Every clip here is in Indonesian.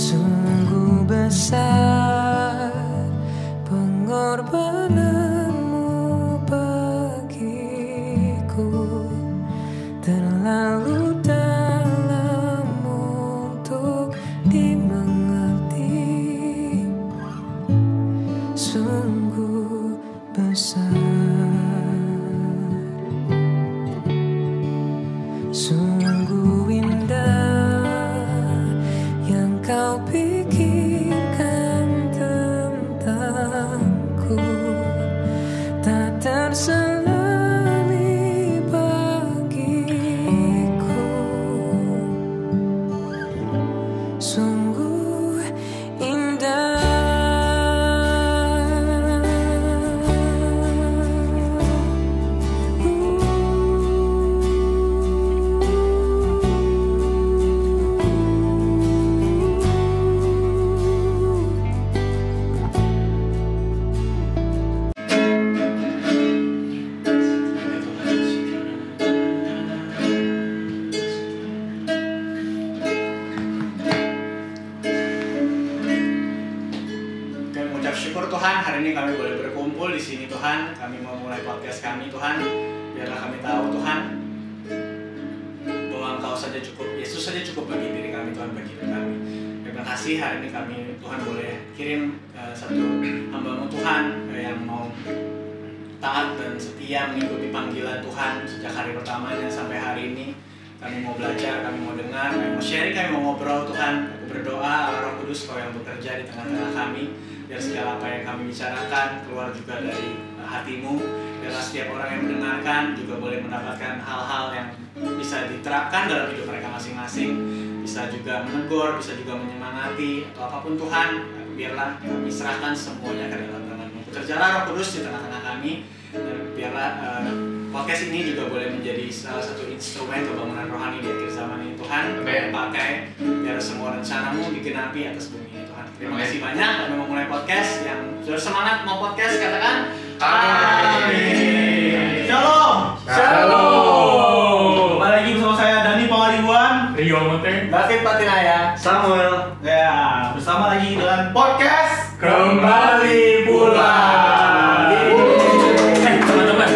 Sungguh besar pengorbananmu saja cukup bagi diri kami Tuhan, bagi hidup kami. Terima kasih hari ini kami Tuhan boleh kirim eh, satu hambamu Tuhan eh, yang mau taat dan setia mengikuti panggilan Tuhan sejak hari pertamanya sampai hari ini. Kami mau belajar, kami mau dengar, kami mau sharing, kami mau ngobrol Tuhan. Aku berdoa Roh Kudus Kau yang bekerja di tengah-tengah kami. Biar segala apa yang kami bicarakan keluar juga dari uh, hatimu. Biarlah setiap orang yang mendengarkan juga boleh mendapatkan hal-hal yang bisa diterapkan dalam hidup mereka masing-masing. Bisa juga menegur, bisa juga menyemangati atau apa pun Tuhan. Biarlah kami serahkan semuanya ke dalam tanganmu. Bekerjalah Roh Kudus di tengah-tengah kami. Dan biarlah uh, podcast ini juga boleh menjadi salah satu instrumen kebangunan rohani di akhir zaman ini Tuhan Amin. pakai biar semua rencanamu digenapi atas bumi ini Tuhan terima kasih banyak kami mau mulai podcast yang sudah semangat mau podcast katakan Amin. Shalom. Shalom. Kembali lagi bersama saya Dani Pangaribuan. Rio Mote David Patinaya Samuel. Ya, bersama lagi dengan podcast. kembali pulang. Eh teman-teman,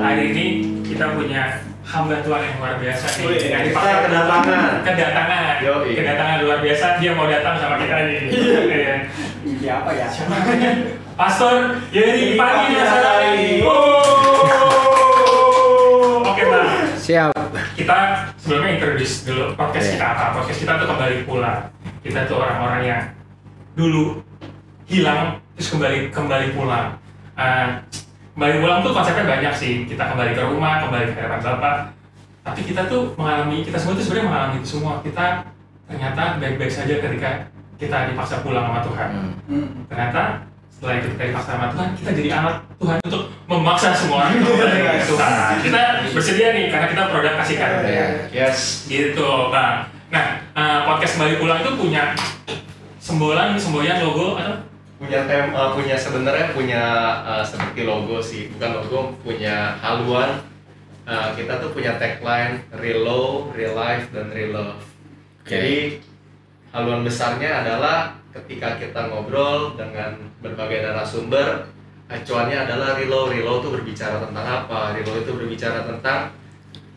hari ini kita punya hamba Tuhan yang luar biasa nih. Wih, kita dipakai- kedatangan. Kedatangan. Kedatangan luar biasa. Dia mau datang sama kita nih. Iya. siapa ya Siapa? Pastor Yeri Pagi Nasari. Oke bang. Siap. kita sebelumnya introduce dulu podcast Iya. kita apa? Podcast kita tuh kembali pulang kita tuh orang-orang yang dulu hilang terus kembali kembali pulang. Eh, kembali pulang tuh konsepnya banyak sih. Kita kembali ke rumah kembali ke hadapan bapak. Tapi kita tuh mengalami kita semua tuh sebenarnya mengalami itu semua. Kita ternyata baik-baik saja ketika kita dipaksa pulang sama Tuhan. Ternyata setelah itu kita dipaksa sama Tuhan kita jadi anak Tuhan untuk memaksa semua orang kembali ke Tuhan kita bersedia nih karena kita produk kasih karunia Ya. Yes. gitu bang. Nah eh, podcast kembali pulang itu punya sembolan semboyan logo atau? Punya tem eh, punya sebenarnya punya eh, seperti logo sih. Bukan logo punya haluan. Eh, kita tuh punya tagline real low real life dan real love. Oke. jadi haluan besarnya adalah ketika kita ngobrol dengan berbagai narasumber acuannya adalah real low itu berbicara tentang apa? Low itu berbicara tentang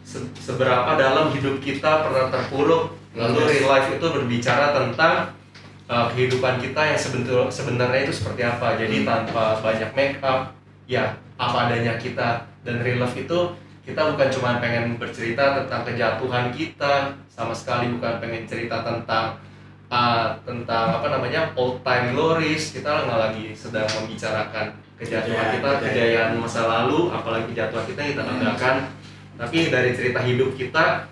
se- seberapa dalam hidup kita pernah terpuruk. Lalu real life itu berbicara tentang uh, kehidupan kita yang sebentul sebenarnya itu seperti apa. Jadi tanpa banyak make up ya apa adanya kita. Dan real life itu kita bukan cuma pengen bercerita tentang kejatuhan kita sama sekali bukan pengen cerita tentang uh, tentang apa namanya old time glories. Kita nggak lagi sedang membicarakan kejatuhan Kejayaan- kita kejayaan. kejayaan masa lalu apalagi kejatuhan kita yang kita banggakan tapi dari cerita hidup kita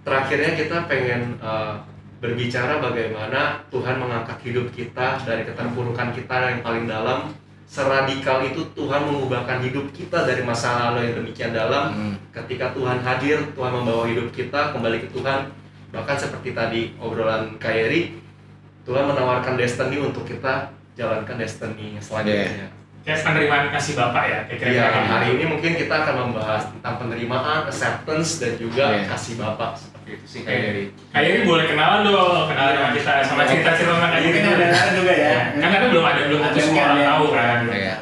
terakhirnya kita pengen uh, berbicara bagaimana Tuhan mengangkat hidup kita dari keterpurukan kita yang paling dalam. Seradikal itu Tuhan mengubahkan hidup kita dari masa lalu yang demikian dalam. Hmm. ketika Tuhan hadir Tuhan membawa hidup kita kembali ke Tuhan bahkan seperti tadi obrolan Kayeri Tuhan menawarkan destiny untuk kita jalankan destiny selanjutnya kayak penerimaan kasih bapak ya kayak Iya, kira-kira hari ini mungkin kita akan membahas tentang penerimaan, acceptance dan juga Iya. kasih Bapak seperti Gitu sih. Kak Yeri boleh kenalan dong, kenalan sama kita sama cerita-cerita tentang Kak Yeri Mungkin dulu. ada juga ya. Kan kan belum ada belum tentu semua orang tahu kan. Iya.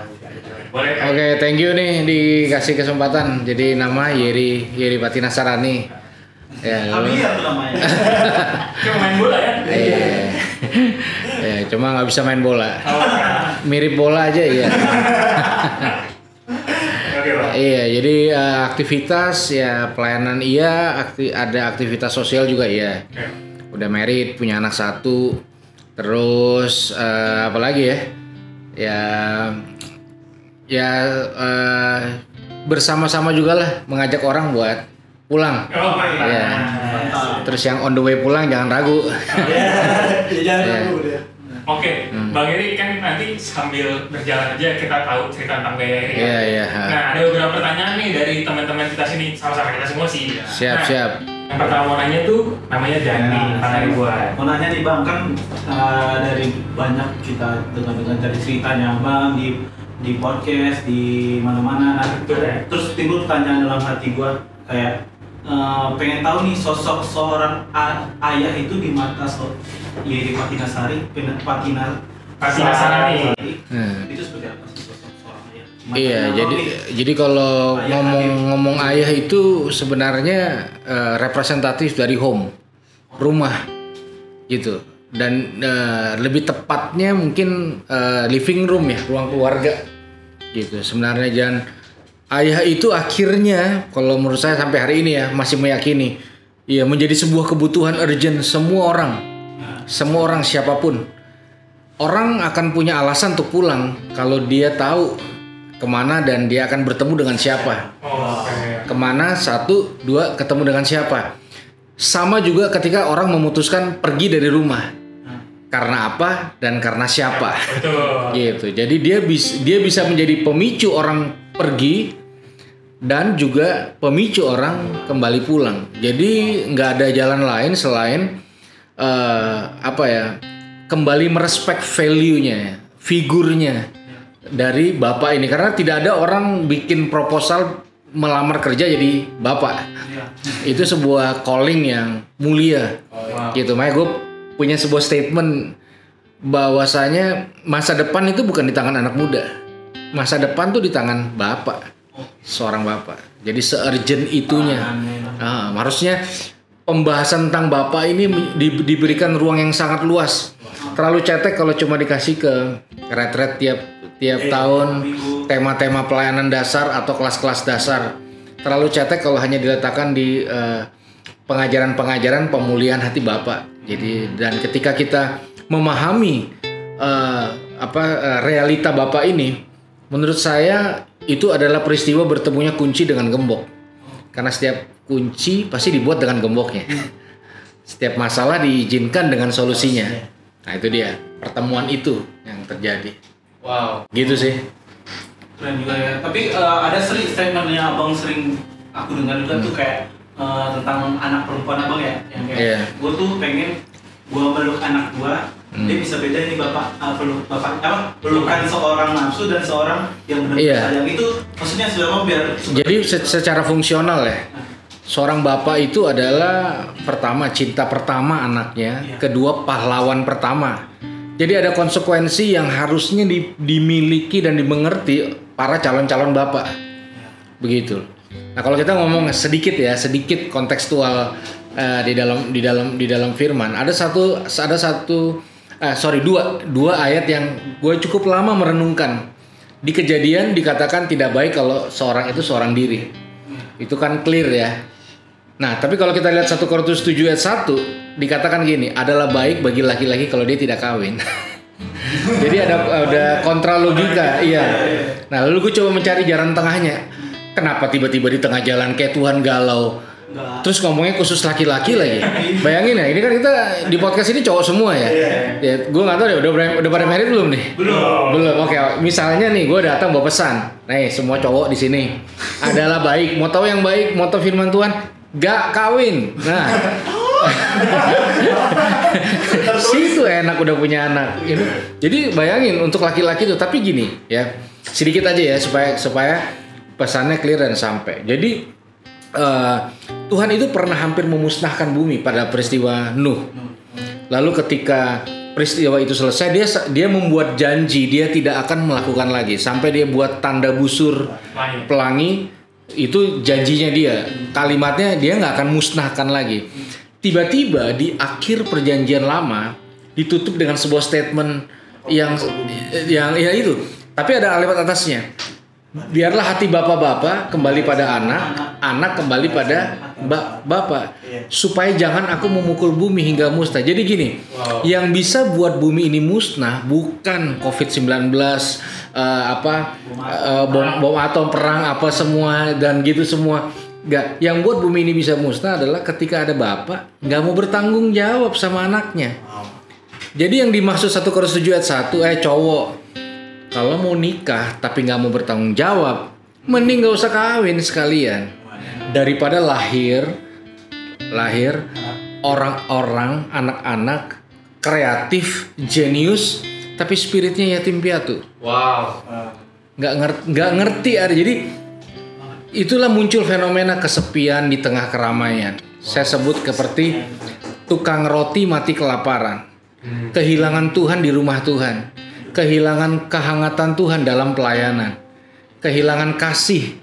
Oke, thank you nih dikasih kesempatan. Jadi nama Yeri Yeri Patina Sarani. Ya, Kami tuh namanya. Cuma main bola ya. Iya. ya, cuma nggak bisa main bola. Mirip bola aja ya. Iya, jadi eh, aktivitas ya pelayanan iya, akti- ada aktivitas sosial juga iya. Oke. Udah married, punya anak satu. Terus eh, apa lagi ya? Ya ya eh, bersama-sama juga lah mengajak orang buat pulang. Oh. Iya. Terus yang on the way pulang jangan ragu. Ya jangan Iya. ragu deh. Oke, Hmm. Bang Eri kan nanti sambil berjalan aja kita tahu cerita tentang Gaya Eri. ya. Iya, iya. Nah, ada beberapa pertanyaan nih dari teman-teman kita sini, sama-sama kita semua sih. Siap, Nah, siap. Yang pertama mau nanya tuh namanya Dani, Bang Eri buat. Mau nanya nih bang, kan uh, dari banyak kita dengar-dengar dari ceritanya bang di di podcast di mana-mana. Nah, Betul, ya. terus timbul pertanyaan dalam hati gua kayak uh, pengen tahu nih sosok seorang ayah itu di mata so Yeri Patina Sari, Patina Patina Sarani. Hmm. Itu seperti apa sih sosok seorang ayah? Di mata Iya, jadi nih. jadi kalau Ayah ngomong-ngomong ayah itu sebenarnya eh, representatif dari home, rumah, gitu. Dan eh, lebih tepatnya mungkin eh, living room ya, ruang keluarga, gitu. Sebenarnya dan ayah itu akhirnya, kalau menurut saya sampai hari ini ya masih meyakini, ya menjadi sebuah kebutuhan urgent semua orang, semua orang siapa pun. Orang akan punya alasan untuk pulang kalau dia tahu ke mana dan dia akan bertemu dengan siapa. Ke mana satu, dua ketemu dengan siapa. Sama juga ketika orang memutuskan pergi dari rumah. Karena apa dan karena siapa. Betul. Gitu. Jadi dia bisa dia bisa menjadi pemicu orang pergi dan juga pemicu orang kembali pulang. Jadi nggak ada jalan lain selain eh, apa ya kembali merespek value-nya, figurnya dari bapak ini karena tidak ada orang bikin proposal melamar kerja jadi bapak. Itu sebuah calling yang mulia. Gitu, makanya gue punya sebuah statement bahwasanya masa depan itu bukan di tangan anak muda. Masa depan tuh di tangan bapak. Seorang bapak. Jadi se-urgent itunya. Ah, harusnya pembahasan tentang bapak ini di- diberikan ruang yang sangat luas. Terlalu cetek kalau cuma dikasih ke retret tiap tiap tahun tema-tema pelayanan dasar atau kelas-kelas dasar. Terlalu cetek kalau hanya diletakkan di eh, pengajaran-pengajaran pemulihan hati bapak. Jadi dan ketika kita memahami eh, apa eh, realita bapak ini, menurut saya itu adalah peristiwa bertemunya kunci dengan gembok. Karena setiap kunci pasti dibuat dengan gemboknya. Setiap masalah diizinkan dengan solusinya. Nah itu dia pertemuan itu yang terjadi. Wow. Gitu sih. keren juga ya tapi eh, ada sering statementnya abang sering aku dengar juga tuh kayak eh, tentang anak perempuan abang ya yang kayak Iya. gue tuh pengen gue meluk anak gue Hmm. dia bisa beda nih bapak peluk bapak apa pelukan seorang nafsu dan seorang yang benar-benar Iya. sayang itu maksudnya selama biar Jadi se- secara fungsional ya, seorang bapak itu adalah pertama cinta pertama anaknya, Iya. kedua pahlawan pertama. Jadi ada konsekuensi yang harusnya di- dimiliki dan dimengerti para calon-calon bapak. Begitu. Nah kalau kita ngomong sedikit ya, sedikit kontekstual eh, di dalam di dalam di dalam firman, ada satu ada satu eh, sorry dua dua ayat yang gue cukup lama merenungkan. Di kejadian dikatakan tidak baik kalau seorang itu seorang diri. Itu kan clear ya. Nah, tapi kalau kita lihat 1 Korintus 7 ayat 1 dikatakan gini, adalah baik bagi laki-laki kalau dia tidak kawin. Jadi ada ada kontra logika, iya. Nah, lalu gue coba mencari jalan tengahnya. Kenapa tiba-tiba di tengah jalan kayak Tuhan galau? Enggak. Terus ngomongnya khusus laki-laki lagi. Bayangin ya, ini kan kita di podcast ini cowok semua ya. Ya, gue nggak tahu deh, udah ber- udah pada married belum nih? Belum. Belum. Oke, misalnya nih gue datang bawa pesan. Nih, semua cowok di sini adalah baik. Mau tahu yang baik, mau tahu firman Tuhan, gak kawin. Nah. Situ enak udah punya anak. Ini. Jadi bayangin untuk laki-laki tuh, tapi gini ya. Sedikit aja ya supaya supaya pesannya clear dan sampai. Jadi eh, Tuhan itu pernah hampir memusnahkan bumi pada peristiwa Nuh. Lalu ketika peristiwa itu selesai dia dia membuat janji dia tidak akan melakukan lagi. Sampai dia buat tanda busur pelangi. itu janjinya dia. Kalimatnya dia nggak akan musnahkan lagi. Tiba-tiba di akhir perjanjian lama ditutup dengan sebuah statement yang yang ya itu. Tapi ada kalimat atasnya biarlah hati bapak-bapak kembali pada anak anak kembali pada ba- bapak. Supaya jangan aku memukul bumi hingga musnah. Jadi gini Wow. yang bisa buat bumi ini musnah bukan covid-19 eh, apa eh, bom bom atom perang apa semua dan gitu semua. Nggak, yang buat bumi ini bisa musnah adalah ketika ada bapak nggak mau bertanggung jawab sama anaknya. Jadi yang dimaksud satu Korintus 7 ayat 1 eh cowok kalau mau nikah tapi nggak mau bertanggung jawab, mending nggak usah kawin sekalian. Daripada lahir lahir orang-orang anak-anak kreatif jenius tapi spiritnya yatim piatu. Wow. nggak ngerti nggak ngerti ada. Jadi itulah muncul fenomena kesepian di tengah keramaian. Saya sebut seperti tukang roti mati kelaparan. Kehilangan Tuhan di rumah Tuhan kehilangan kehangatan Tuhan dalam pelayanan kehilangan kasih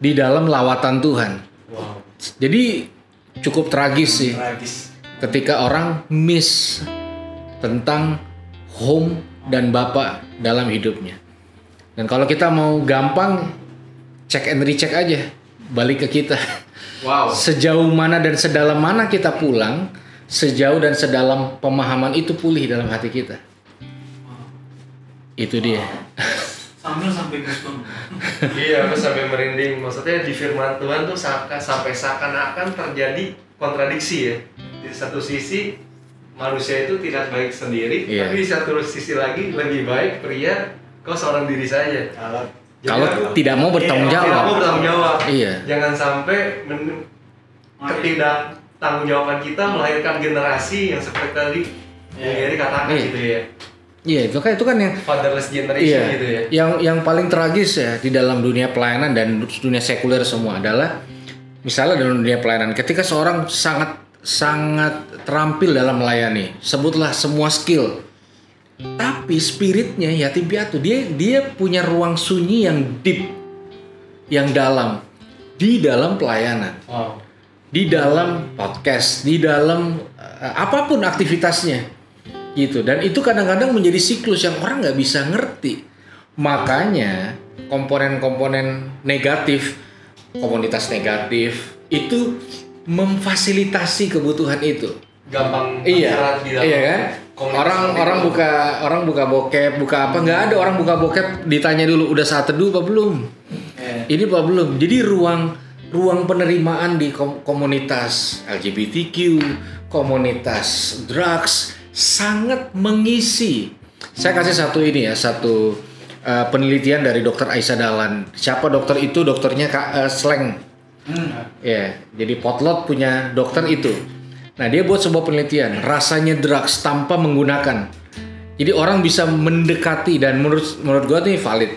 di dalam lawatan Tuhan Wow. jadi cukup tragis sih Tragis. ketika orang miss tentang home dan bapak dalam hidupnya. Dan kalau kita mau gampang cek and recheck aja, balik ke kita. Wow. Sejauh mana dan sedalam mana kita pulang, sejauh dan sedalam pemahaman itu pulih dalam hati kita. Itu dia. Sambil sampai goosebump. iya, aku sampai merinding. Maksudnya di firman Tuhan tuh saka- sampai seakan-akan terjadi kontradiksi ya. Di satu sisi manusia itu tidak baik sendiri, Iya. tapi di satu sisi lagi lebih baik pria kau seorang diri saja. Kalau Jadi Kalau aku- tidak mau bertanggung Iya, tidak mau jawab. bertanggung jawab. Iya. Jangan sampai men- ketidak tanggung jawaban kita melahirkan generasi yang seperti tadi Iya. yang katakan Iya. gitu ya. Iya, itu kan itu kan yang Fatherless generation Iya, gitu ya. yang yang paling tragis ya di dalam dunia pelayanan dan dunia sekuler semua adalah misalnya dalam dunia pelayanan ketika seorang sangat sangat terampil dalam melayani, sebutlah semua skill, tapi spiritnya yatim piatu, dia dia punya ruang sunyi yang deep, yang dalam di dalam pelayanan Wow. di dalam podcast, di dalam eh, apa pun aktivitasnya gitu. Dan itu kadang-kadang menjadi siklus yang orang nggak bisa ngerti. Makanya komponen-komponen negatif, komunitas negatif itu memfasilitasi kebutuhan itu. Gampang Iya, iya kan? Orang orang itu. buka orang buka bokep, buka apa nggak ada orang buka bokep ditanya dulu udah saat teduh apa belum? eh, Ini apa belum? Jadi ruang ruang penerimaan di kom- komunitas LGBTQ, komunitas drugs sangat mengisi. Saya kasih satu ini ya, satu uh, penelitian dari Dokter Aisyah Dahlan. Siapa dokter itu? Dokternya Kak uh, Sleng. Ya, jadi Potlot punya dokter itu. Nah, dia buat sebuah penelitian, rasanya drugs tanpa menggunakan. Jadi orang bisa mendekati dan menurut menurut gua ini valid.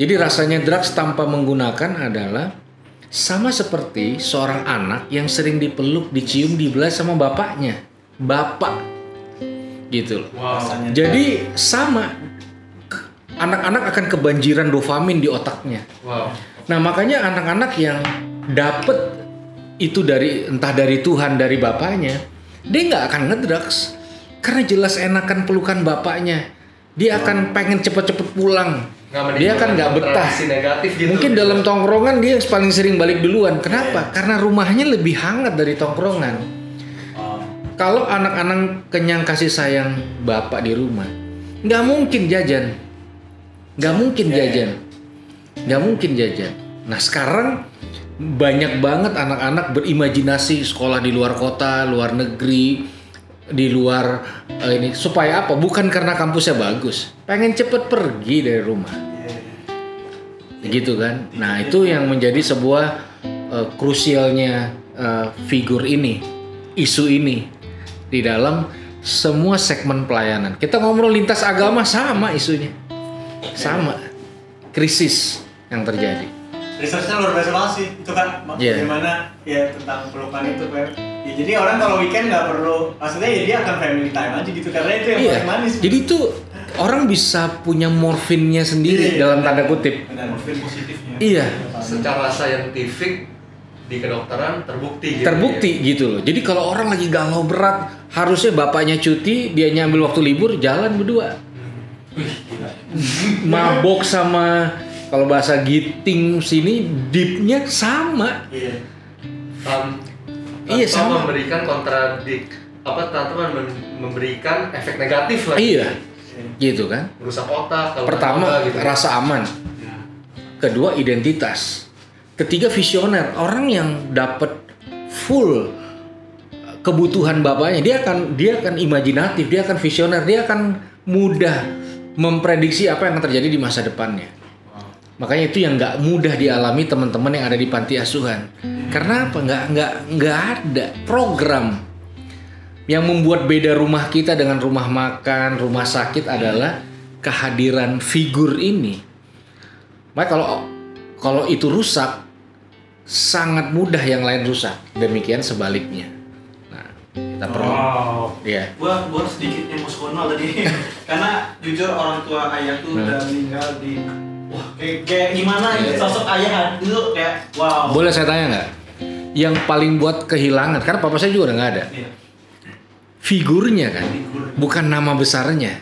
Jadi rasanya drugs tanpa menggunakan adalah sama seperti seorang anak yang sering dipeluk, dicium, dibelas sama bapaknya. Bapak. Gitu loh. Wow. Jadi sama anak-anak akan kebanjiran dopamin di otaknya. Wow. Nah makanya anak-anak yang dapet itu dari entah dari Tuhan dari bapaknya, dia nggak akan ngedrugs karena jelas enakan pelukan bapaknya. Dia akan pengen cepet-cepet pulang. Nggak Dia kan nggak betah. negatif gitu. Mungkin dalam tongkrongan dia yang paling sering balik duluan. Kenapa? Karena rumahnya lebih hangat dari tongkrongan. Kalau anak-anak kenyang kasih sayang bapak di rumah, nggak mungkin jajan, nggak mungkin Iya, jajan, nggak mungkin jajan. Nah sekarang banyak banget anak-anak berimajinasi sekolah di luar kota, luar negeri, di luar eh, ini supaya apa? Bukan karena kampusnya bagus, pengen cepet pergi dari rumah, gitu kan? Nah itu yang menjadi sebuah eh, krusialnya eh, figur ini, isu ini di dalam semua segmen pelayanan. Kita ngobrol lintas agama sama isunya, sama krisis yang terjadi. researchnya luar biasa banget sih itu kan Iya. bagaimana ya tentang pelukan itu ya, jadi orang kalau weekend nggak perlu maksudnya ya dia akan family time aja gitu karena itu yang Iya. paling manis Jadi tuh orang bisa punya morfinnya sendiri Iya, dalam tanda kutip. Benar. Morfin positifnya. Iya, secara saintifik di kedokteran terbukti gitu terbukti gitu loh. Jadi kalau orang lagi galau berat, harusnya bapaknya cuti, dia nyambil waktu libur, jalan berdua. Mabok sama kalau bahasa giting sini deepnya sama. iya. Tan- Iya, sama. memberikan kontradik apa mem- memberikan efek negatif lah. Iya, gitu kan. merusak otak kalau Pertama gitu. rasa aman, kedua identitas, ketiga visioner. Orang yang dapat full kebutuhan bapaknya, dia akan dia akan imajinatif, dia akan visioner, dia akan mudah memprediksi apa yang terjadi di masa depannya. Makanya itu yang nggak mudah dialami teman-teman yang ada di panti asuhan. Karena apa? Nggak nggak nggak ada program yang membuat beda rumah kita dengan rumah makan, rumah sakit adalah kehadiran figur ini. Makanya kalau kalau itu rusak, sangat mudah yang lain rusak. Demikian sebaliknya. Nah, kita perlu, Wow. ya. Gua gua sedikit emosional tadi karena jujur orang tua ayah tuh Hmm. udah meninggal di wah kayak, kayak gimana Iya. gitu sosok ayah itu kayak wow. Boleh saya tanya nggak? Yang paling buat kehilangan, karena papa saya juga udah nggak ada. Iya. Figurnya kan, Figur. bukan nama besarnya.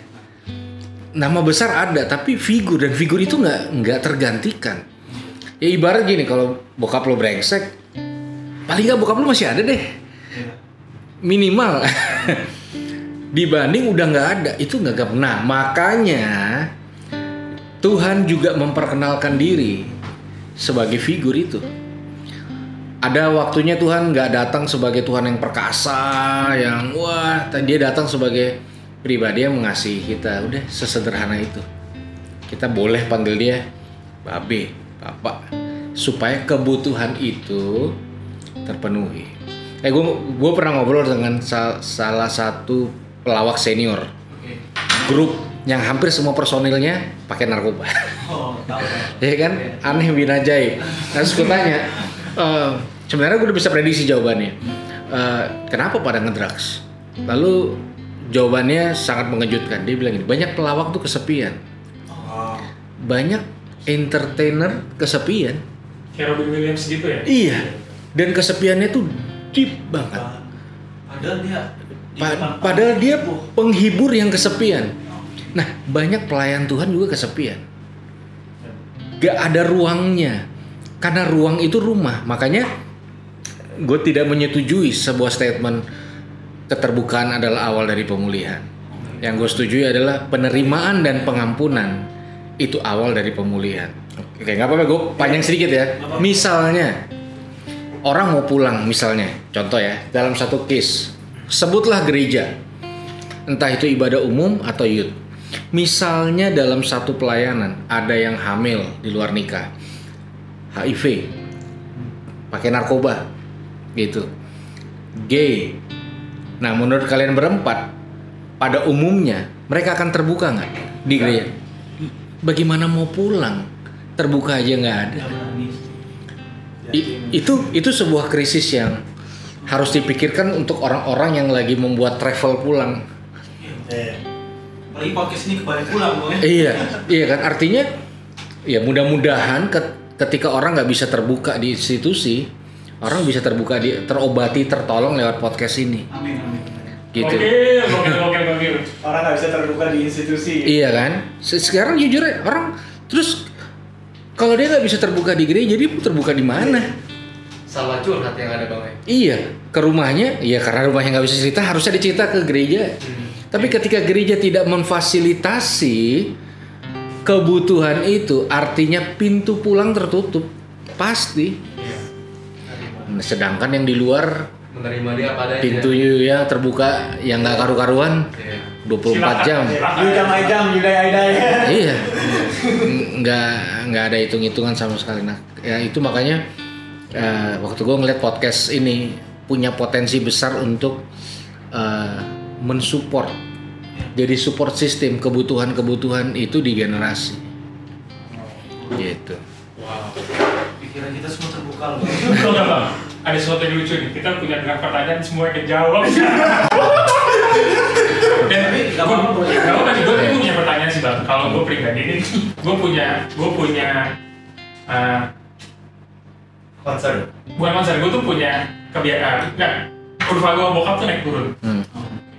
Nama besar ada, tapi figur dan figur itu nggak nggak tergantikan. Ya ibarat gini, kalau bokap lo brengsek, paling nggak bokap lo masih ada deh. Iya. minimal. Dibanding udah nggak ada itu nggak gak nah makanya Tuhan juga memperkenalkan diri sebagai figur itu. Ada waktunya Tuhan nggak datang sebagai Tuhan yang perkasa yang wah dia datang sebagai pribadi yang mengasihi kita. Udah sesederhana itu. Kita boleh panggil dia babe bapak supaya kebutuhan itu terpenuhi. Eh gue gue pernah ngobrol dengan sa- salah satu pelawak senior. Grup yang hampir semua personilnya pakai narkoba. Oh, tahu. ya kan? Aneh bin ajaib terus gue tanya "Eh, sebenarnya gue udah bisa prediksi jawabannya. Eh, kenapa pada ngedrugs? Lalu jawabannya sangat mengejutkan. Dia bilang gini banyak pelawak tuh kesepian. Oh. Banyak entertainer kesepian. Kayak Robin Williams gitu ya? iya. Dan kesepiannya tuh deep banget. Padahal dia di Pa- padahal dia penghibur yang kesepian. Nah banyak pelayan Tuhan juga kesepian. Gak ada ruangnya. Karena ruang itu rumah. Makanya gue tidak menyetujui sebuah statement keterbukaan adalah awal dari pemulihan. Yang gue setujui adalah penerimaan dan pengampunan itu awal dari pemulihan. Oke. Nggak apa-apa gue panjang sedikit ya. Misalnya orang mau pulang misalnya contoh ya dalam satu case sebutlah gereja. Entah itu ibadah umum atau youth. Misalnya dalam satu pelayanan ada yang hamil di luar nikah. HIV pakai narkoba. Gitu. Gay. Nah menurut kalian berempat pada umumnya mereka akan terbuka nggak di gereja bagaimana mau pulang terbuka aja nggak ada. I- itu itu sebuah krisis yang harus dipikirkan untuk orang-orang yang lagi membuat travel pulang. eh Apalagi podcast ini kembali pulang, ya. Iya, iya kan artinya ya mudah-mudahan ke- ketika orang nggak bisa terbuka di institusi, orang bisa terbuka di terobati, tertolong lewat podcast ini, Amin, amin. Gitu. Gokil, gokil, gokil, gokil. orang nggak bisa terbuka di institusi Iya kan? Se- Sekarang jujur ya orang terus kalau dia nggak bisa terbuka di gereja, dia mau terbuka di mana? salah curhat yang ada bang ya Iya, ke rumahnya, iya karena rumahnya nggak bisa cerita, harusnya dicerita ke gereja. Tapi ketika gereja tidak memfasilitasi kebutuhan itu, artinya pintu pulang tertutup, pasti. Nah, Sedangkan yang di luar menerima dia apa adanya pintunya ya terbuka, yang nggak karu-karuan, Iya. 24 jam. you jam jam die Iya, nggak nggak ada hitung-hitungan sama sekali. Nah, ya itu makanya eh, waktu gue ngeliat podcast ini punya potensi besar untuk eh, mensupport. Jadi support sistem kebutuhan-kebutuhan itu di generasi. Gitu. wow Itu kita semua terbuka loh. Ada sesuatu yang lucu nih. Kita punya dengan pertanyaan semua kejawab. Dan Tapi nggak apa-apa, gue gue punya pertanyaan sih bang. Kalau gue pribadi ini, gue punya, gue punya, eh, Concern. bukan konser, gue tuh punya kebiasaan, enggak, kurva gue bokap tuh naik turun. Hmm.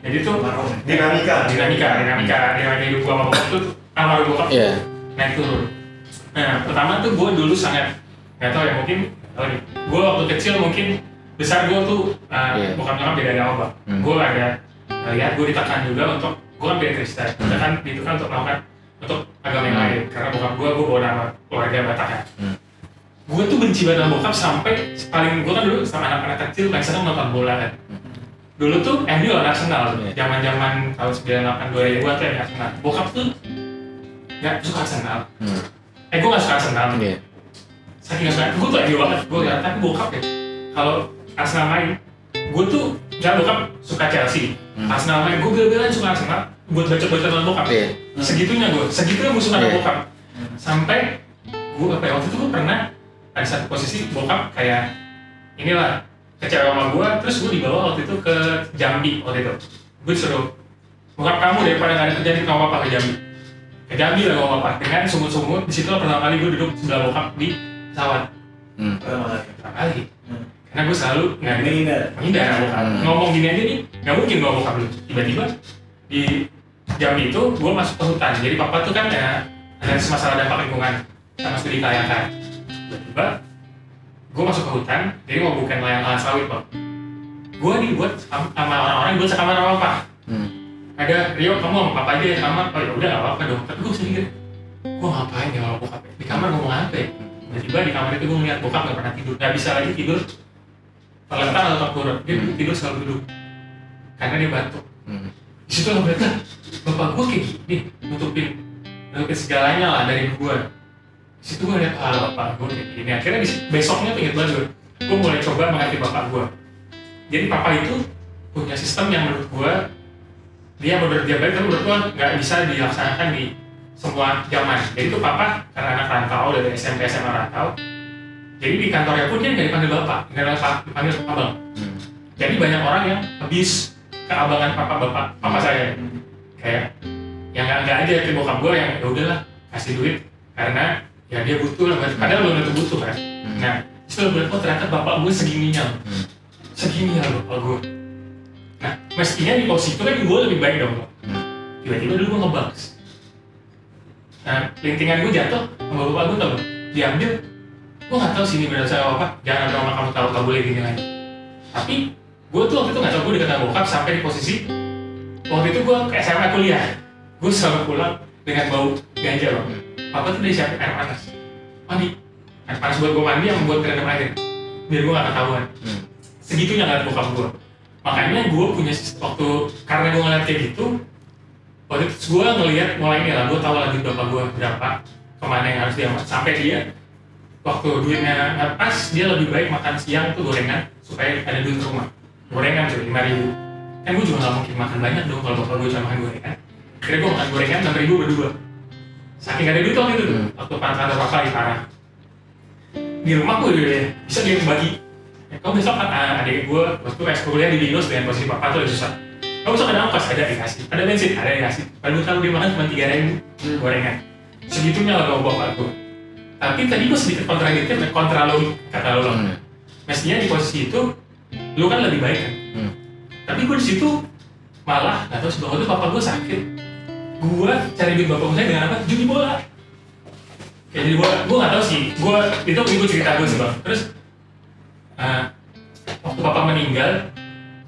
Jadi tuh Dinamika. dinamika, dinamika, dinamika hidup gue sama bokap tuh, almarhum bokap tuh Iya. naik turun. Nah, pertama tuh gue dulu sangat nggak tahu ya mungkin Gue waktu kecil mungkin besar gue tuh uh, Iya. bukan nyokap beda agama. Hmm. Gue ada lihat gue ditekan juga untuk gue kan beda Kristen. Ditekan ditekan untuk melakukan untuk agama yang Hmm. lain karena bokap gue gue bawa nama keluarga Batak ya. Hmm. Gue tuh benci banget sama bokap sampai paling gue kan dulu sama anak-anak kecil paling seneng nonton bola kan. Dulu tuh MU lawan Arsenal, Iya. zaman-zaman tahun 98 2000 tuh yang Arsenal. Bokap tuh nggak suka Arsenal. Hmm. Eh gue gak suka Arsenal Iya. Saking gak suka, gue tuh MU banget Gue liat, tapi bokap ya. Kalau Arsenal main Gue tuh, jangan bokap suka Chelsea. Hmm. Arsenal main, gue bela-belain suka Arsenal Buat baca-baca tentang bokap. Iya. Segitunya gue, segitunya gue suka Iya. bokap. Sampai Gue apa ya, waktu itu gue pernah Ada satu posisi bokap kayak Inilah Kecewa sama gue, terus gue dibawa waktu itu ke Jambi waktu itu. Gue disuruh Bokap kamu daripada gak ada kerjaan di papa ke Jambi. Ke Jambi lah bawa papa dengan sumut-sumut di situ pertama kali gue duduk sebelah bokap di pesawat Hmm. Kali. pertama kali Hmm. karena gue selalu nggak menghindar. sama bokap Hmm. ngomong gini aja nih nggak mungkin bawa bokap dulu tiba-tiba di Jambi itu gue masuk ke hutan. Jadi papa tuh kan ya ada masalah dampak lingkungan sama studi kelayakan tiba-tiba gue masuk ke hutan jadi mau bukan layang lahan sawit bang gue dibuat sama sama orang-orang buat sekamar sama papa. Hmm. ada Rio kamu sama papa aja ya kamar. Oh ya udah gak apa-apa dong. Tapi gue sendiri gue ngapain ya sama bokap di kamar ngomong apa ya tiba-tiba di kamar itu gue ngeliat bokap gak pernah tidur. Gak bisa lagi tidur. Terlentang atau terkurut dia Hmm. tidur selalu duduk. Karena dia batuk. Hmm. di situ gue lihat lah bapak gue kayak gini. Nutupin nutupin segalanya lah dari gue di situ gue lihat ah bapak gue kayak gini. Akhirnya di besoknya tuh inget banget gue gue mulai coba mengerti bapak gue jadi papa itu punya sistem yang menurut gue dia menurut dia baik tapi menurut gue nggak bisa dilaksanakan di semua zaman jadi itu papa karena anak rantau dari SMP SMA rantau jadi di kantornya pun dia nggak dipanggil bapak nggak dipanggil dipanggil abang Hmm. jadi banyak orang yang habis keabangan papa bapak papa saya kayak yang nggak nggak aja ke bokap gue yang ya udahlah kasih duit karena ya dia butuh lah padahal belum tentu butuh kan Hmm. nah itu gue oh ternyata bapak gue segininya loh. Hmm. segini ya bapak gue nah mestinya di posisi itu kan gue lebih baik dong. Hmm. tiba-tiba dulu gue ngebaks nah lintingan gue jatuh sama bapak gue tau gak? diambil gue nggak tahu sih ini benar saya apa jangan sampai mama kamu tahu tak boleh gini lagi. Tapi gue tuh waktu itu nggak tahu gue dekat sama bokap sampai di posisi waktu itu gue ke SMA kuliah. Gue selalu pulang dengan bau ganja loh papa tuh udah siapin air panas. Mandi. Air panas buat gue mandi yang buat kerendam air. Biar gue gak ketahuan. Hmm. segitunya ngeliat bokap gue makanya gue punya waktu karena gue ngeliat kayak gitu waktu itu gue ngeliat mulai ini lah gue tahu lagi bapak gue berapa ke mana yang harus dia sampai dia waktu duitnya nggak pas dia lebih baik makan siang tuh gorengan supaya ada duit rumah. Gorengan tuh lima ribu. Kan gue juga nggak mungkin makan banyak dong kalau bapak gue cuma makan gorengan. Akhirnya gue makan gorengan enam ribu berdua. Saking gak ada duit waktu itu tuh Hmm. waktu panas kantor papa lagi parah. Di rumah gue udah bisa dia bagi. Ya, kamu besok kan ah, adik gue waktu es kuliah di Binus dengan posisi papa tuh lagi susah kamu besok ada ongkos ada dikasih ada bensin ada dikasih gue tahu dia makan cuma tiga ribu gorengan. Segitunya lah bawa bapak gue tapi tadi gue sedikit kontradiktif kontra lo kata lo. Hmm. mestinya di posisi itu lu kan lebih baik kan? Hmm. tapi gue di situ malah nggak tahu sebab itu papa gue sakit. Gue cari duit bapak gue dengan apa? Judi bola. Kayak judi bola. Gue nggak tahu sih. Gue itu itu cerita gue sih bang. Terus eh, waktu papa meninggal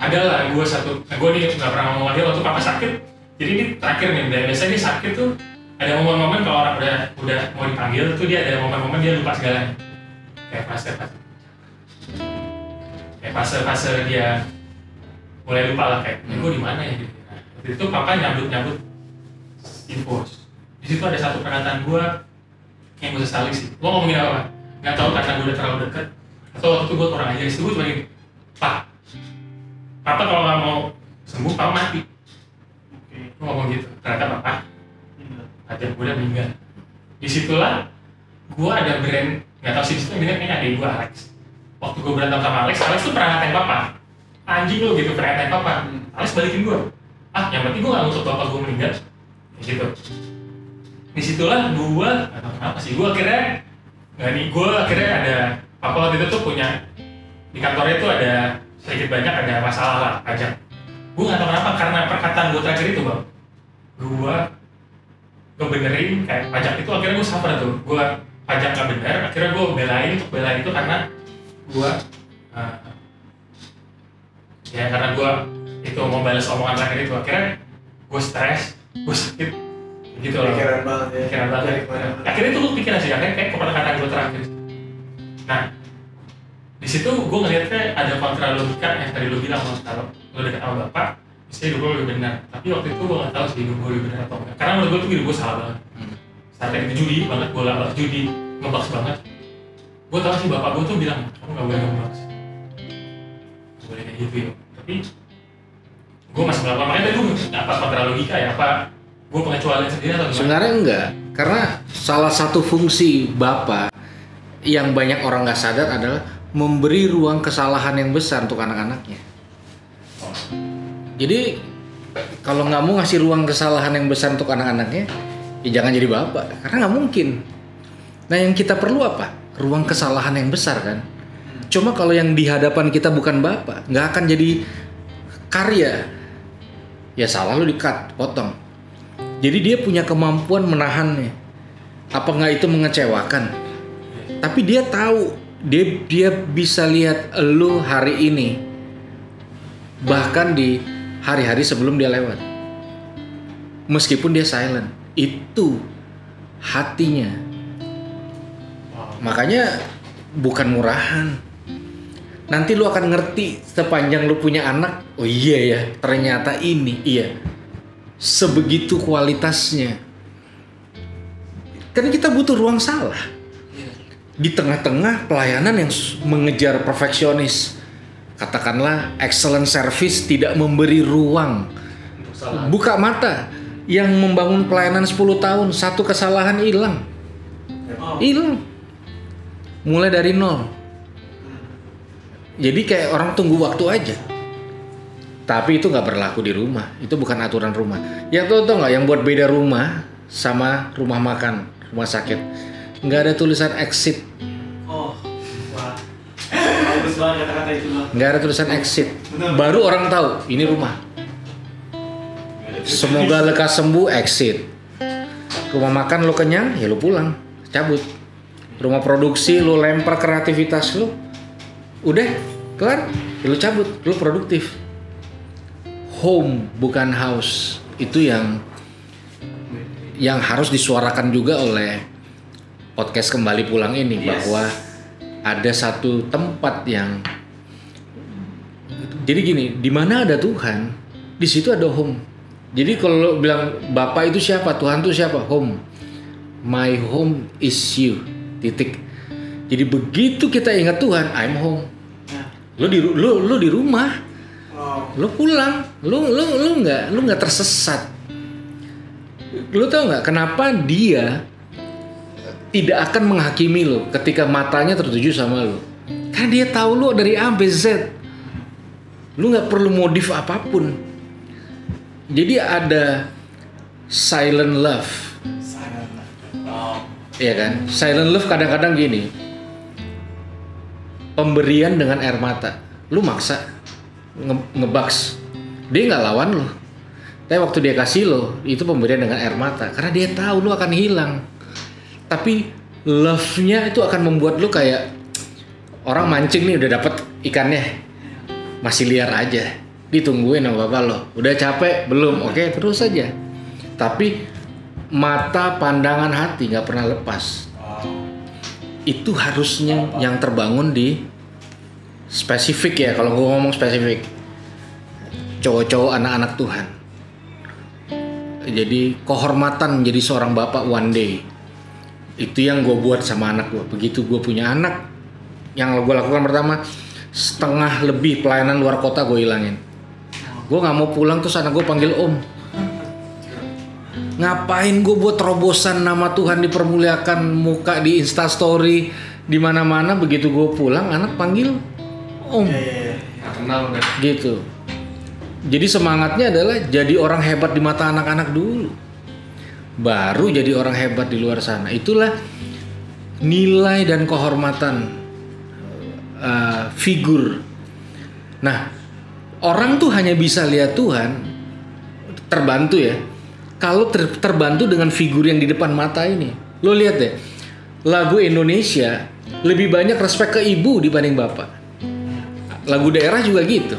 adalah gue satu gue nih nggak pernah ngomong dia waktu papa sakit. Jadi ini terakhir nih biasanya dia sakit tuh ada momen-momen kalau orang udah udah mau dipanggil tuh dia ada momen-momen dia lupa segalanya kayak fase fase. Kayak fase fase dia mulai lupa lah kayak gue di mana ya? Gitu. Nah, itu papa nyambut nyambut info. Di situ ada satu pernyataan gue yang gue sesali sih. Gue ngomongin apa? Nggak tahu karena gue udah terlalu deket. Atau waktu itu gue kurang aja itu gue cuma gini pak papa kalau nggak mau sembuh papa mati. Oke. gue ngomong gitu ternyata papa ada gue udah meninggal. Di situlah gue ada brand nggak tahu sih itu dengar kayaknya adik gue Alex. Waktu gue berantem sama Alex Alex tuh pernah ngatain papa. Anjing lu gitu pernah ngatain papa. Alex balikin gue ah yang penting gue gak ngutuk bapak gue meninggal. Kayak gitu. Di situlah gue nggak tahu kenapa sih gue akhirnya nggak nih gue akhirnya ada papa waktu itu tuh punya di kantornya tuh ada sedikit banyak ada masalah lah pajak gue nggak tahu kenapa karena perkataan gue terakhir itu bang. Gue ngebenerin kayak pajak itu akhirnya gue suffer tuh. Gue pajak nggak bener akhirnya gue belain untuk belain itu karena gue uh, ya karena gue itu mau balas omongan terakhir itu. Akhirnya gue stres gue sakit gitu loh. Pikiran banget ya. pikiran banget. Akhirnya itu gue pikiran sih akhirnya kayak keperkataan gue terakhir. Nah di situ gue ngeliatnya ada kontra logika yang tadi lo bilang Mas, kalau lo dekat sama bapak bisa hidup lo lebih benar. Tapi waktu itu gue gak tahu sih hidup gue lebih benar atau enggak. Karena menurut gue tuh hidup gue salah banget. Saat itu judi banget gue lah judi ngebaks banget. Gue tahu sih bapak gue tuh bilang kamu gak boleh ngebaks boleh kayak gitu ya. Tapi gue masih melakukan makanya tadi gue apa kontra logika ya apa gue pengecualian sendiri atau gimana. Sebenarnya enggak, karena salah satu fungsi bapak yang banyak orang nggak sadar adalah memberi ruang kesalahan yang besar untuk anak-anaknya. Jadi kalau nggak mau ngasih ruang kesalahan yang besar untuk anak-anaknya, ya jangan jadi bapak, karena nggak mungkin. Nah yang kita perlu apa? Ruang kesalahan yang besar kan. Cuma kalau yang di hadapan kita bukan bapak, nggak akan jadi karya. Ya salah lu di-cut, potong. Jadi dia punya kemampuan menahannya. Apa nggak itu mengecewakan? Tapi dia tahu dia dia bisa lihat lu hari ini. Bahkan di hari-hari sebelum dia lewat. Meskipun dia silent, itu hatinya. Makanya bukan murahan. Nanti lu akan ngerti sepanjang lu punya anak. Oh iya ya, ternyata ini iya sebegitu kualitasnya. Karena kita butuh ruang salah. Di tengah-tengah pelayanan yang mengejar perfeksionis. Katakanlah excellent service tidak memberi ruang. Buka mata. Yang membangun pelayanan 10 tahun, satu kesalahan hilang. Hilang. Mulai dari nol. Jadi kayak orang tunggu waktu aja. Tapi itu nggak berlaku di rumah. Itu bukan aturan rumah. Yang tuh tau nggak yang buat beda rumah sama rumah makan, rumah sakit. Nggak ada tulisan exit, oh, wah. Bagus banget kata-kata itu bang. nggak ada tulisan exit. Baru orang tahu ini rumah. Semoga lekas sembuh exit. Rumah makan lo kenyang, ya lo pulang, cabut. Rumah produksi lo lempar kreativitas lo, udah kelar, ya lo cabut, lo produktif. Home bukan house itu yang yang harus disuarakan juga oleh podcast kembali pulang ini Yes. bahwa ada satu tempat yang jadi gini, di mana ada Tuhan, di situ ada home. Jadi kalau bilang Bapak itu siapa, Tuhan itu siapa? Home. My home is you. Titik. Jadi begitu kita ingat Tuhan, I'm home. Nah, Lo di lo lo di rumah, Oh, lo pulang, lo lo lo nggak lo nggak tersesat. Lo tau nggak kenapa dia tidak akan menghakimi lo ketika matanya tertuju sama lo? Karena dia tahu lo dari A sampai Z. Lo nggak perlu modif apa pun. Jadi ada silent love, sangat. Oh, ya kan? Silent love kadang-kadang gini, pemberian dengan air mata. Lu maksa nge- ngebaks, dia nggak lawan lo. Tapi waktu dia kasih lo, itu pemberian dengan air mata. Karena dia tahu lo akan hilang. Tapi love-nya itu akan membuat lo kayak orang mancing nih udah dapet ikannya, masih liar aja. Ditungguin sama bapak lo. Udah capek belum? Oke terus aja. Tapi mata pandangan hati nggak pernah lepas itu harusnya yang terbangun di spesifik ya kalau gue ngomong spesifik cowok-cowok anak-anak Tuhan jadi kehormatan menjadi seorang bapak one day itu yang gue buat sama anak gue begitu gue punya anak yang gue lakukan pertama setengah lebih pelayanan luar kota gue hilangin gue nggak mau pulang terus anak gue panggil om ngapain gue buat terobosan nama Tuhan dipermuliakan muka di instastory di mana-mana begitu gue pulang anak panggil om iya, iya. Nggak kenal udah. gitu. Jadi semangatnya adalah jadi orang hebat di mata anak-anak dulu. Baru jadi orang hebat di luar sana. Itulah nilai dan kehormatan uh, figur. Nah, orang tuh hanya bisa lihat Tuhan terbantu ya. Kalau ter- terbantu dengan figur yang di depan mata ini. Lo lihat deh. Lagu Indonesia lebih banyak respek ke ibu dibanding bapak. Lagu daerah juga gitu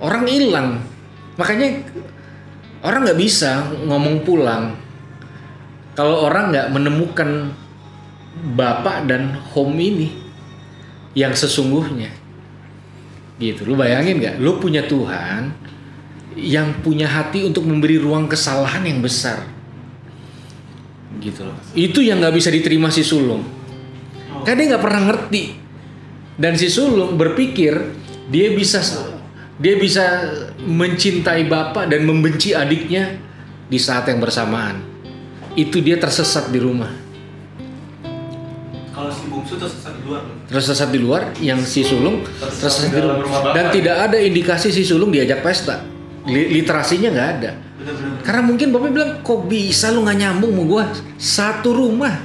orang hilang makanya orang nggak bisa ngomong pulang kalau orang nggak menemukan bapak dan home ini yang sesungguhnya. Gitu. Lu bayangin nggak? Lu punya Tuhan yang punya hati untuk memberi ruang kesalahan yang besar. Gitu loh. Itu yang nggak bisa diterima si sulung. Kan dia nggak pernah ngerti. Dan si sulung berpikir dia bisa dia bisa mencintai bapak dan membenci adiknya di saat yang bersamaan. Itu dia tersesat di rumah. Kalau si bungsu tersesat di luar. Tersesat di luar yang si sulung tersesat di dalam rumah. Dan tidak ada indikasi si sulung diajak pesta. Li- Literasinya nggak ada. Karena mungkin bapak bilang kok bisa lu nggak nyambung sama gua satu rumah.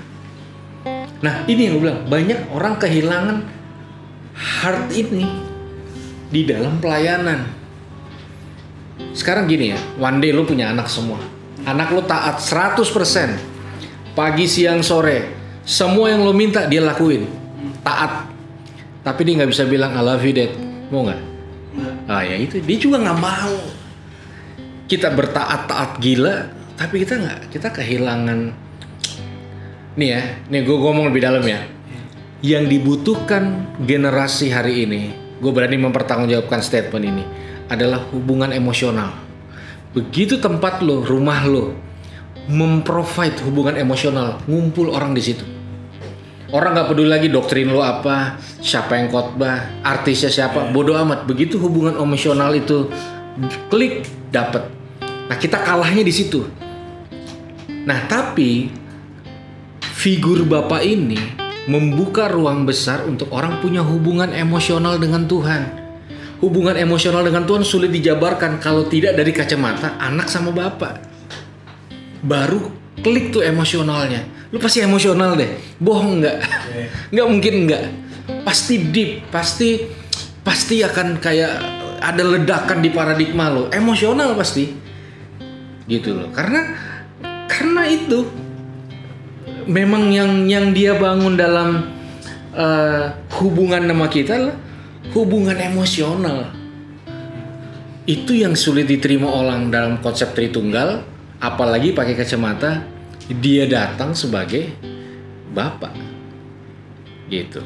Nah ini yang gue bilang banyak orang kehilangan heart ini di dalam pelayanan. Sekarang gini ya, one day lu punya anak semua. Anak lu taat 100%. Pagi, siang, sore. Semua yang lu minta dia lakuin. Taat. Tapi dia nggak bisa bilang I love you dad. Mau nggak? Enggak. Ah ya itu dia juga nggak mau. Kita bertaat-taat gila, tapi kita nggak, kita kehilangan. Nih ya, nih gue ngomong lebih dalam ya. Yang dibutuhkan generasi hari ini, gue berani mempertanggungjawabkan statement ini adalah hubungan emosional. Begitu tempat lo, rumah lo, memprovide hubungan emosional, ngumpul orang di situ. Orang nggak peduli lagi doktrin lo apa, siapa yang khotbah, artisnya siapa, bodoh amat. Begitu hubungan emosional itu klik dapet. Nah kita kalahnya di situ. Nah tapi figur bapak ini membuka ruang besar untuk orang punya hubungan emosional dengan Tuhan. Hubungan emosional dengan Tuhan sulit dijabarkan kalau tidak dari kacamata anak sama bapak. Baru klik tuh emosionalnya. Lu pasti emosional deh. Bohong nggak? Nggak mungkin nggak. Pasti deep, pasti pasti akan kayak ada ledakan di paradigma lo. Emosional pasti. Gitu loh. Karena karena itu memang yang yang dia bangun dalam eh, hubungan sama kita lah hubungan emosional. Itu yang sulit diterima orang dalam konsep Tritunggal apalagi pakai kacamata dia datang sebagai bapak. Gitu.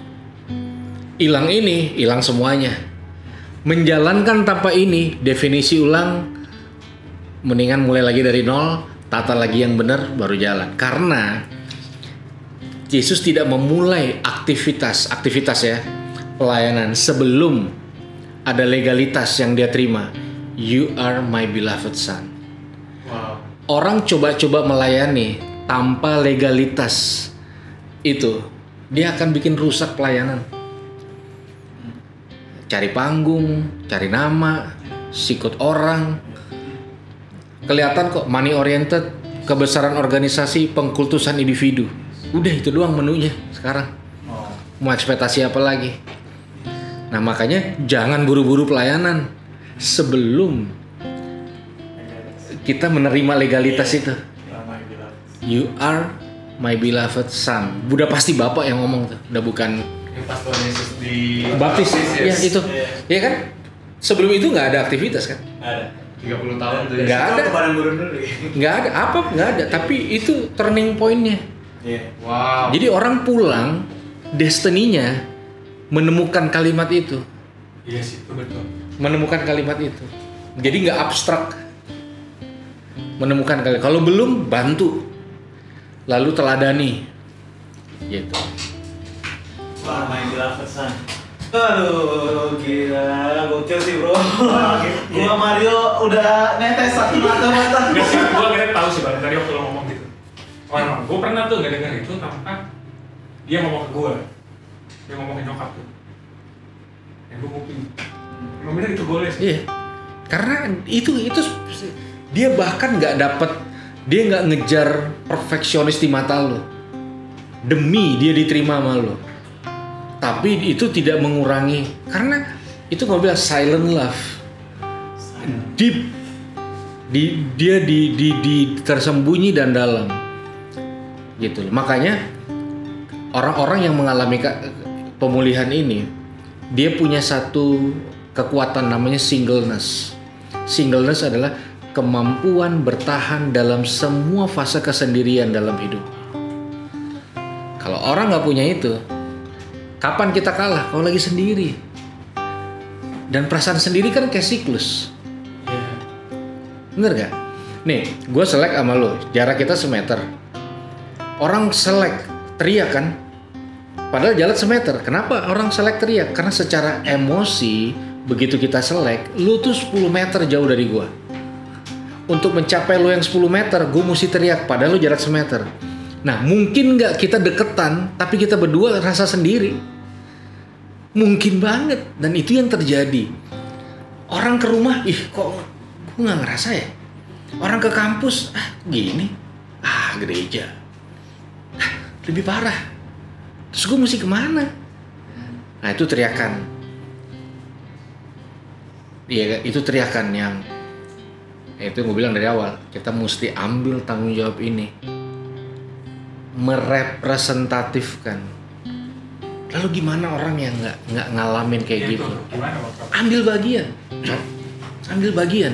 Hilang ini hilang semuanya. Menjalankan tanpa ini definisi ulang mendingan mulai lagi dari nol tata lagi yang benar baru jalan. Karena Yesus tidak memulai aktivitas aktivitas ya pelayanan sebelum ada legalitas yang dia terima. You are my beloved son. Wow. orang coba-coba melayani tanpa legalitas itu dia akan bikin rusak pelayanan. Cari panggung cari nama sikut orang. Kelihatan kok money oriented kebesaran organisasi pengkultusan individu udah itu doang menunya sekarang. Oh. mau ekspektasi apa lagi? Nah makanya jangan buru-buru pelayanan. Sebelum kita menerima legalitas itu. You are my beloved son. Udah pasti bapak yang ngomong tuh. Udah bukan Yesus di baptis. Ya itu. Ya kan? Sebelum itu nggak ada aktivitas kan? Ada. 30 tahun tuh. Nggak ada. Ya? nggak ada. Apa? Nggak ada. Tapi itu turning pointnya Iya. Wow. jadi orang pulang destininya menemukan kalimat itu Iya sih, itu betul. menemukan kalimat itu jadi nggak abstrak menemukan kalimat kalau belum bantu lalu teladani gitu Wah, main beloved son. Aduh, gila, gokil sih bro. Gua Mario udah netes satu mata-mata. Enggak sih, gue akhirnya tahu sih bang tadi waktu lo ngomong emang, gue pernah tuh nggak dengar itu tanpa dia ngomong ke gue dia ngomong ke nyokap tuh dan gue emang bener itu boleh sih Iya. Karena itu itu dia bahkan nggak dapet dia nggak ngejar perfeksionis di mata lo. Demi dia diterima sama lo. Tapi itu tidak mengurangi karena itu gue bilang silent love. Deep di dia di di di tersembunyi dan dalam. Gitu loh. Makanya orang-orang yang mengalami pemulihan ini dia punya satu kekuatan namanya singleness. Singleness adalah kemampuan bertahan dalam semua fase kesendirian dalam hidup. Kalau orang nggak punya itu, kapan kita kalah? Kalau lagi sendiri. Dan perasaan sendiri kan kayak siklus. Iya. Bener gak? Nih, gue selek sama lo, jarak kita semeter. Orang selek, teriak kan? Padahal jalan semeter. Kenapa orang selek teriak? Karena secara emosi, begitu kita selek, lu tuh 10 meter jauh dari gua. Untuk mencapai lu yang 10 meter, gue mesti teriak. Padahal lu jarak semeter. Nah, mungkin nggak kita deketan, tapi kita berdua rasa sendiri. Mungkin banget. Dan itu yang terjadi. Orang ke rumah, ih kok gue nggak ngerasa ya? Orang ke kampus, ah gini. Ah, gereja. Lebih parah. Terus gue mesti ke mana? Nah itu teriakan. Iya itu teriakan yang ya itu gue bilang dari awal. Kita mesti ambil tanggung jawab ini. Merepresentatifkan. Lalu gimana orang yang nggak nggak ngalamin kayak Itu, gitu? ambil bagian. Ambil bagian.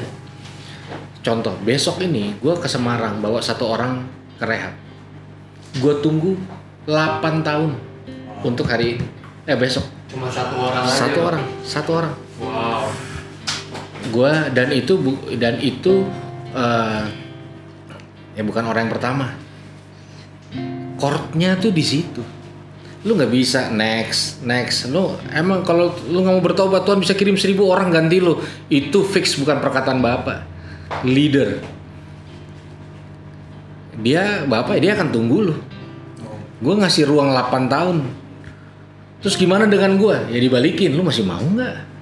Contoh besok ini gue ke Semarang bawa satu orang ke rehab gue tunggu 8 tahun untuk hari ini eh besok. Cuma satu orang aja. satu orang satu orang. Wow. gue dan itu bu- dan itu eh, ya bukan orang yang pertama. Courtnya tuh di situ. Lu nggak bisa next next. Lu emang kalau lu nggak mau bertobat Tuhan bisa kirim seribu orang ganti lu. Itu fix bukan perkataan bapak. Leader dia bapak dia akan tunggu lu gue ngasih ruang 8 tahun terus gimana dengan gue ya dibalikin lu masih mau nggak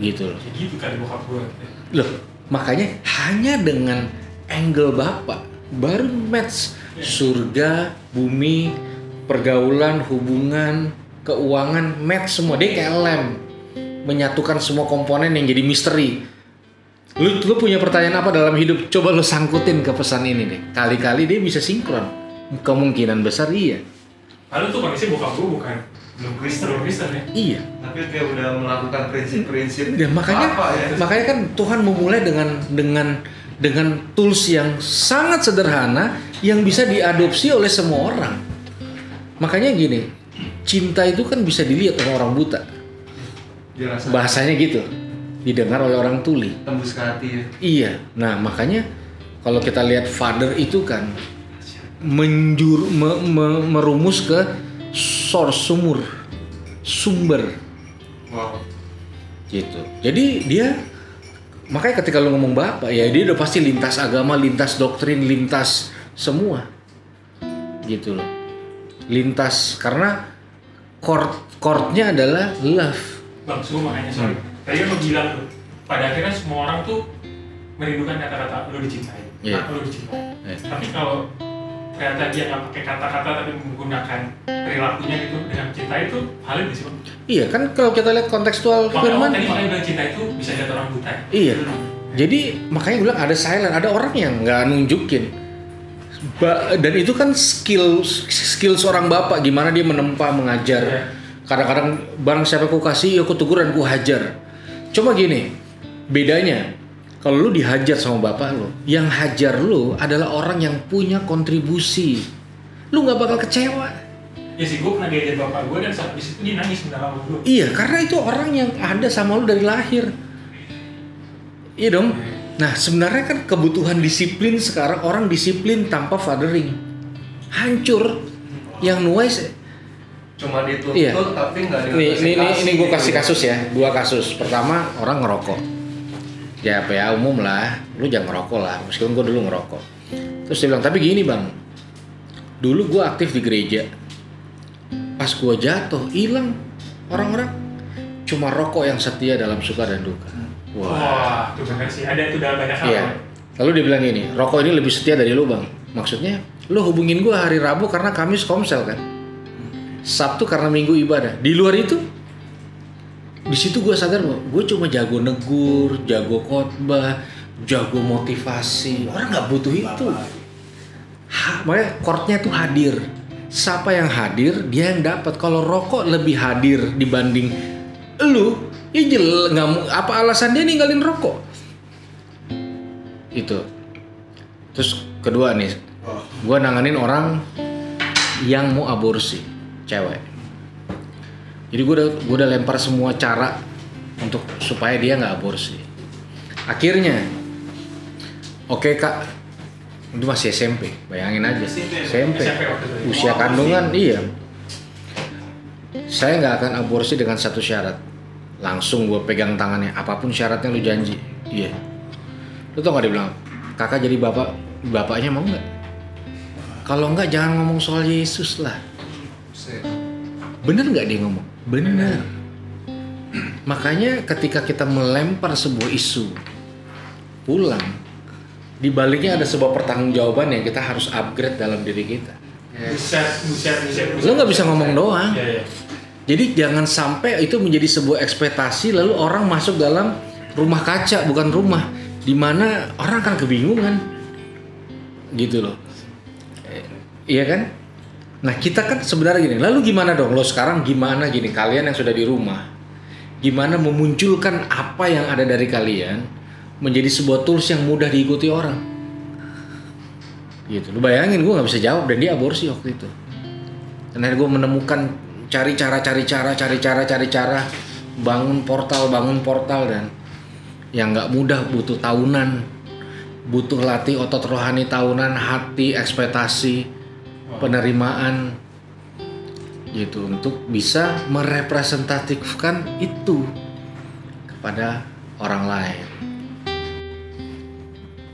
gitu loh gitu kan bokap gue. Loh, makanya hanya dengan angle Bapak baru match surga, bumi, pergaulan, hubungan, keuangan match semua. Dia kayak lem menyatukan semua komponen yang jadi misteri. Lu, lu punya pertanyaan apa dalam hidup? Coba lu sangkutin ke pesan ini deh. Kali-kali dia bisa sinkron. Kemungkinan besar iya. Lalu tuh kondisi bokap gue bukan Belum Kristen. belum Kristen ya. Iya. Tapi kayak udah melakukan prinsip-prinsip. Ya, makanya apa ya? makanya kan Tuhan memulai dengan dengan dengan tools yang sangat sederhana yang bisa diadopsi oleh semua orang. Makanya gini, cinta itu kan bisa dilihat oleh orang buta. Dia rasa Bahasanya gitu. Didengar oleh orang tuli. tembus ke hati ya. Iya. Nah, makanya kalau kita lihat father itu kan menjur me- me- merumus ke source sumur sumber Wow. gitu jadi dia makanya ketika lu ngomong bapak ya dia udah pasti lintas agama lintas doktrin lintas semua gitu loh lintas karena chord chordnya adalah love Bang, nanya sorry. Tadi kan lo bilang tuh, pada akhirnya semua orang tuh merindukan kata-kata lo dicintai. Iya. Nah, lo dicintai. Iya. Tapi kalau ternyata dia nggak pakai kata-kata tapi menggunakan perilakunya gitu dengan cinta itu hal yang bang. iya kan kalau kita lihat kontekstual firman tadi makanya bilang cinta itu bisa lihat orang buta. ya? Iya. Jadi makanya gue bilang ada silent, ada orang yang nggak nunjukin. Ba- dan itu kan skill skill seorang bapak gimana dia menempa mengajar. Iya. Kadang-kadang barang siapa ku kasih, ya aku teguran ku hajar. Cuma gini, bedanya kalau lu dihajar sama bapak lu, yang hajar lu adalah orang yang punya kontribusi. Lu nggak bakal kecewa. Ya sih, gue pernah diajar bapak gue dan saat di situ dia nangis minta sama gue. Iya, karena itu orang yang ada sama lu dari lahir. Iya dong. Nah, sebenarnya kan kebutuhan disiplin sekarang orang disiplin tanpa fathering. Hancur. Yang nuais Cuma dituntut Iya. tapi nggak Nih, ini, ini, ini gue kasih kasus ya, dua kasus. Pertama orang ngerokok. Ya PA umum lah, lu jangan ngerokok lah. Meskipun gue dulu ngerokok. Terus dia bilang, tapi gini bang, dulu gue aktif di gereja pas gue jatuh hilang orang-orang cuma rokok yang setia dalam suka dan duka wah Wah, itu benar sih. Ada itu dalam banyak hal. iya lalu dia bilang gini rokok ini lebih setia dari lu bang maksudnya lu hubungin gue hari Rabu karena Kamis komsel kan Sabtu karena Minggu ibadah di luar itu di situ gue sadar bahwa gue cuma jago negur jago khotbah jago motivasi orang nggak butuh itu Ha, makanya chordnya tuh hadir. Siapa yang hadir, dia yang dapat. Kalau rokok lebih hadir dibanding lu, ya jel, nggak apa alasan dia ninggalin rokok? Itu. Terus kedua nih, Oh. gua nanganin orang yang mau aborsi, cewek. Jadi gue udah gua udah lempar semua cara untuk supaya dia nggak aborsi. Akhirnya, oke kak, itu masih SMP, bayangin aja. SMP. Usia Oh, kandungan, iya. Saya nggak akan aborsi dengan satu syarat. Langsung gue pegang tangannya, apa pun syaratnya lu janji. Iya. Lu tau gak dia bilang, kakak jadi bapak, bapaknya mau nggak? Kalau nggak jangan ngomong soal Yesus lah. Bener nggak dia ngomong? Bener. Makanya ketika kita melempar sebuah isu pulang, di baliknya ada sebuah pertanggungjawaban yang kita harus upgrade dalam diri kita. Buset, buset, buset, buset. Lu nggak bisa ngomong doang. Iya, iya. Jadi jangan sampai itu menjadi sebuah ekspektasi lalu orang masuk dalam rumah kaca bukan rumah di mana orang akan kebingungan. Gitu loh. Iya kan? Nah, kita kan sebenarnya gini. Lalu gimana dong? Lo sekarang gimana gini kalian yang sudah di rumah? Gimana memunculkan apa yang ada dari kalian menjadi sebuah tools yang mudah diikuti orang? Gitu. Lu bayangin gue nggak bisa jawab dan dia aborsi waktu itu. Dan akhirnya gue menemukan cari cara, cari cara, cari cara, cari cara, bangun portal, bangun portal dan yang nggak mudah butuh tahunan, butuh latih otot rohani tahunan, hati, ekspektasi, penerimaan, gitu untuk bisa merepresentatifkan itu kepada orang lain.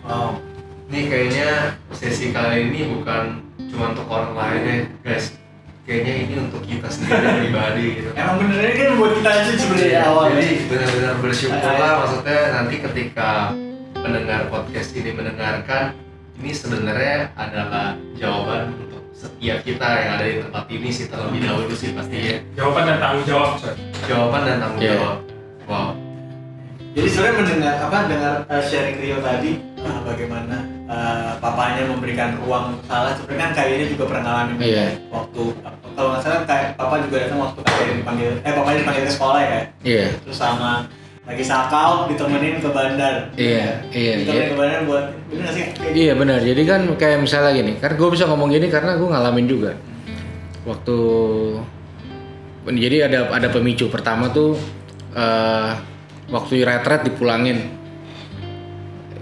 Wow. Nih kayaknya sesi kali ini bukan cuma untuk orang lain ya, guys. Kayaknya ini untuk kita sendiri pribadi gitu. Emang bener ini kan buat kita aja sebenarnya awalnya. Jadi benar-benar bersyukurlah maksudnya nanti ketika pendengar podcast ini mendengarkan ini sebenarnya adalah jawaban untuk setiap kita yang ada di tempat ini sih terlebih dahulu sih pastinya Jawaban dan tanggung jawab, Sob. jawaban dan tanggung Iya. jawab. Wow. Jadi sebenarnya mendengar apa dengar uh, sharing Rio tadi uh, bagaimana uh, papanya memberikan ruang salah sebenarnya kan kayaknya juga pernah ngalamin Iya. waktu kalau nggak salah kayak papa juga datang waktu kayaknya dipanggil eh papanya dipanggil ke sekolah ya kayak Iya, terus sama lagi sakau ditemenin ke bandar iya, iya. ditemenin iya. ke bandar buat bener sih Kayak Iya benar. Jadi kan kayak misalnya gini, kan gue bisa ngomong gini karena gue ngalamin juga. Waktu jadi ada ada pemicu pertama tuh eh waktu retret dipulangin.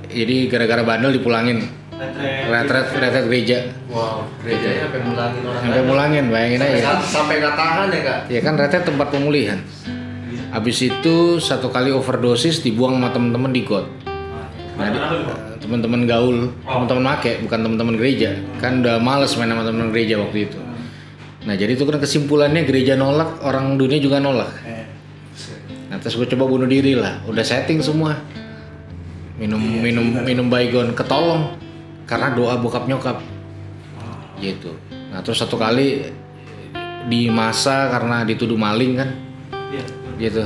Jadi gara-gara bandel dipulangin. retret Retret retret gereja. Wow, gerejanya sampai mulangin orang Sampai mulangin, bayangin Sampai aja. sampai nggak tahan ya kak. Ya kan retret tempat pemulihan. Habis itu satu kali overdosis dibuang sama temen-temen di got. Nah, teman-teman gaul, teman-teman make, bukan teman-teman gereja. Kan udah males main sama teman gereja waktu itu. Nah jadi itu kan kesimpulannya gereja nolak, orang dunia juga nolak. Eh, Nah terus gue coba bunuh diri lah, udah setting semua. Minum minum minum baygon, ketolong karena doa bokap nyokap. Gitu. Nah terus satu kali di masa karena dituduh maling kan, iya. gitu.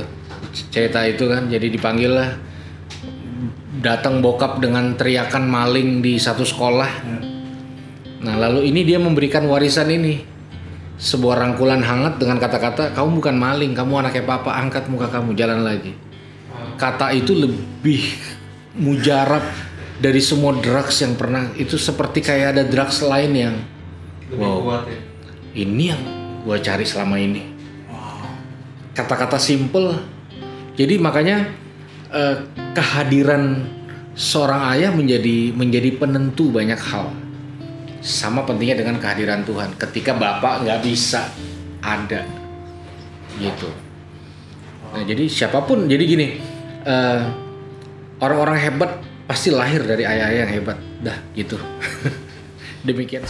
Cerita itu kan jadi dipanggil lah. Datang bokap dengan teriakan maling di satu sekolah. Nah lalu ini dia memberikan warisan ini. Sebuah rangkulan hangat dengan kata-kata kamu bukan maling kamu anaknya papa angkat muka kamu jalan lagi. Kata itu lebih mujarab dari semua drugs yang pernah. Itu seperti kayak ada drugs lain yang Lebih Wow. kuat ya. ini yang gue cari selama ini kata-kata simple jadi makanya eh, kehadiran seorang ayah menjadi menjadi penentu banyak hal. Sama pentingnya dengan kehadiran Tuhan. Ketika bapak nggak bisa ada. Gitu. Nah jadi siapa pun jadi gini eh, orang-orang hebat pasti lahir dari ayah-ayah yang hebat. Dah gitu. Demikian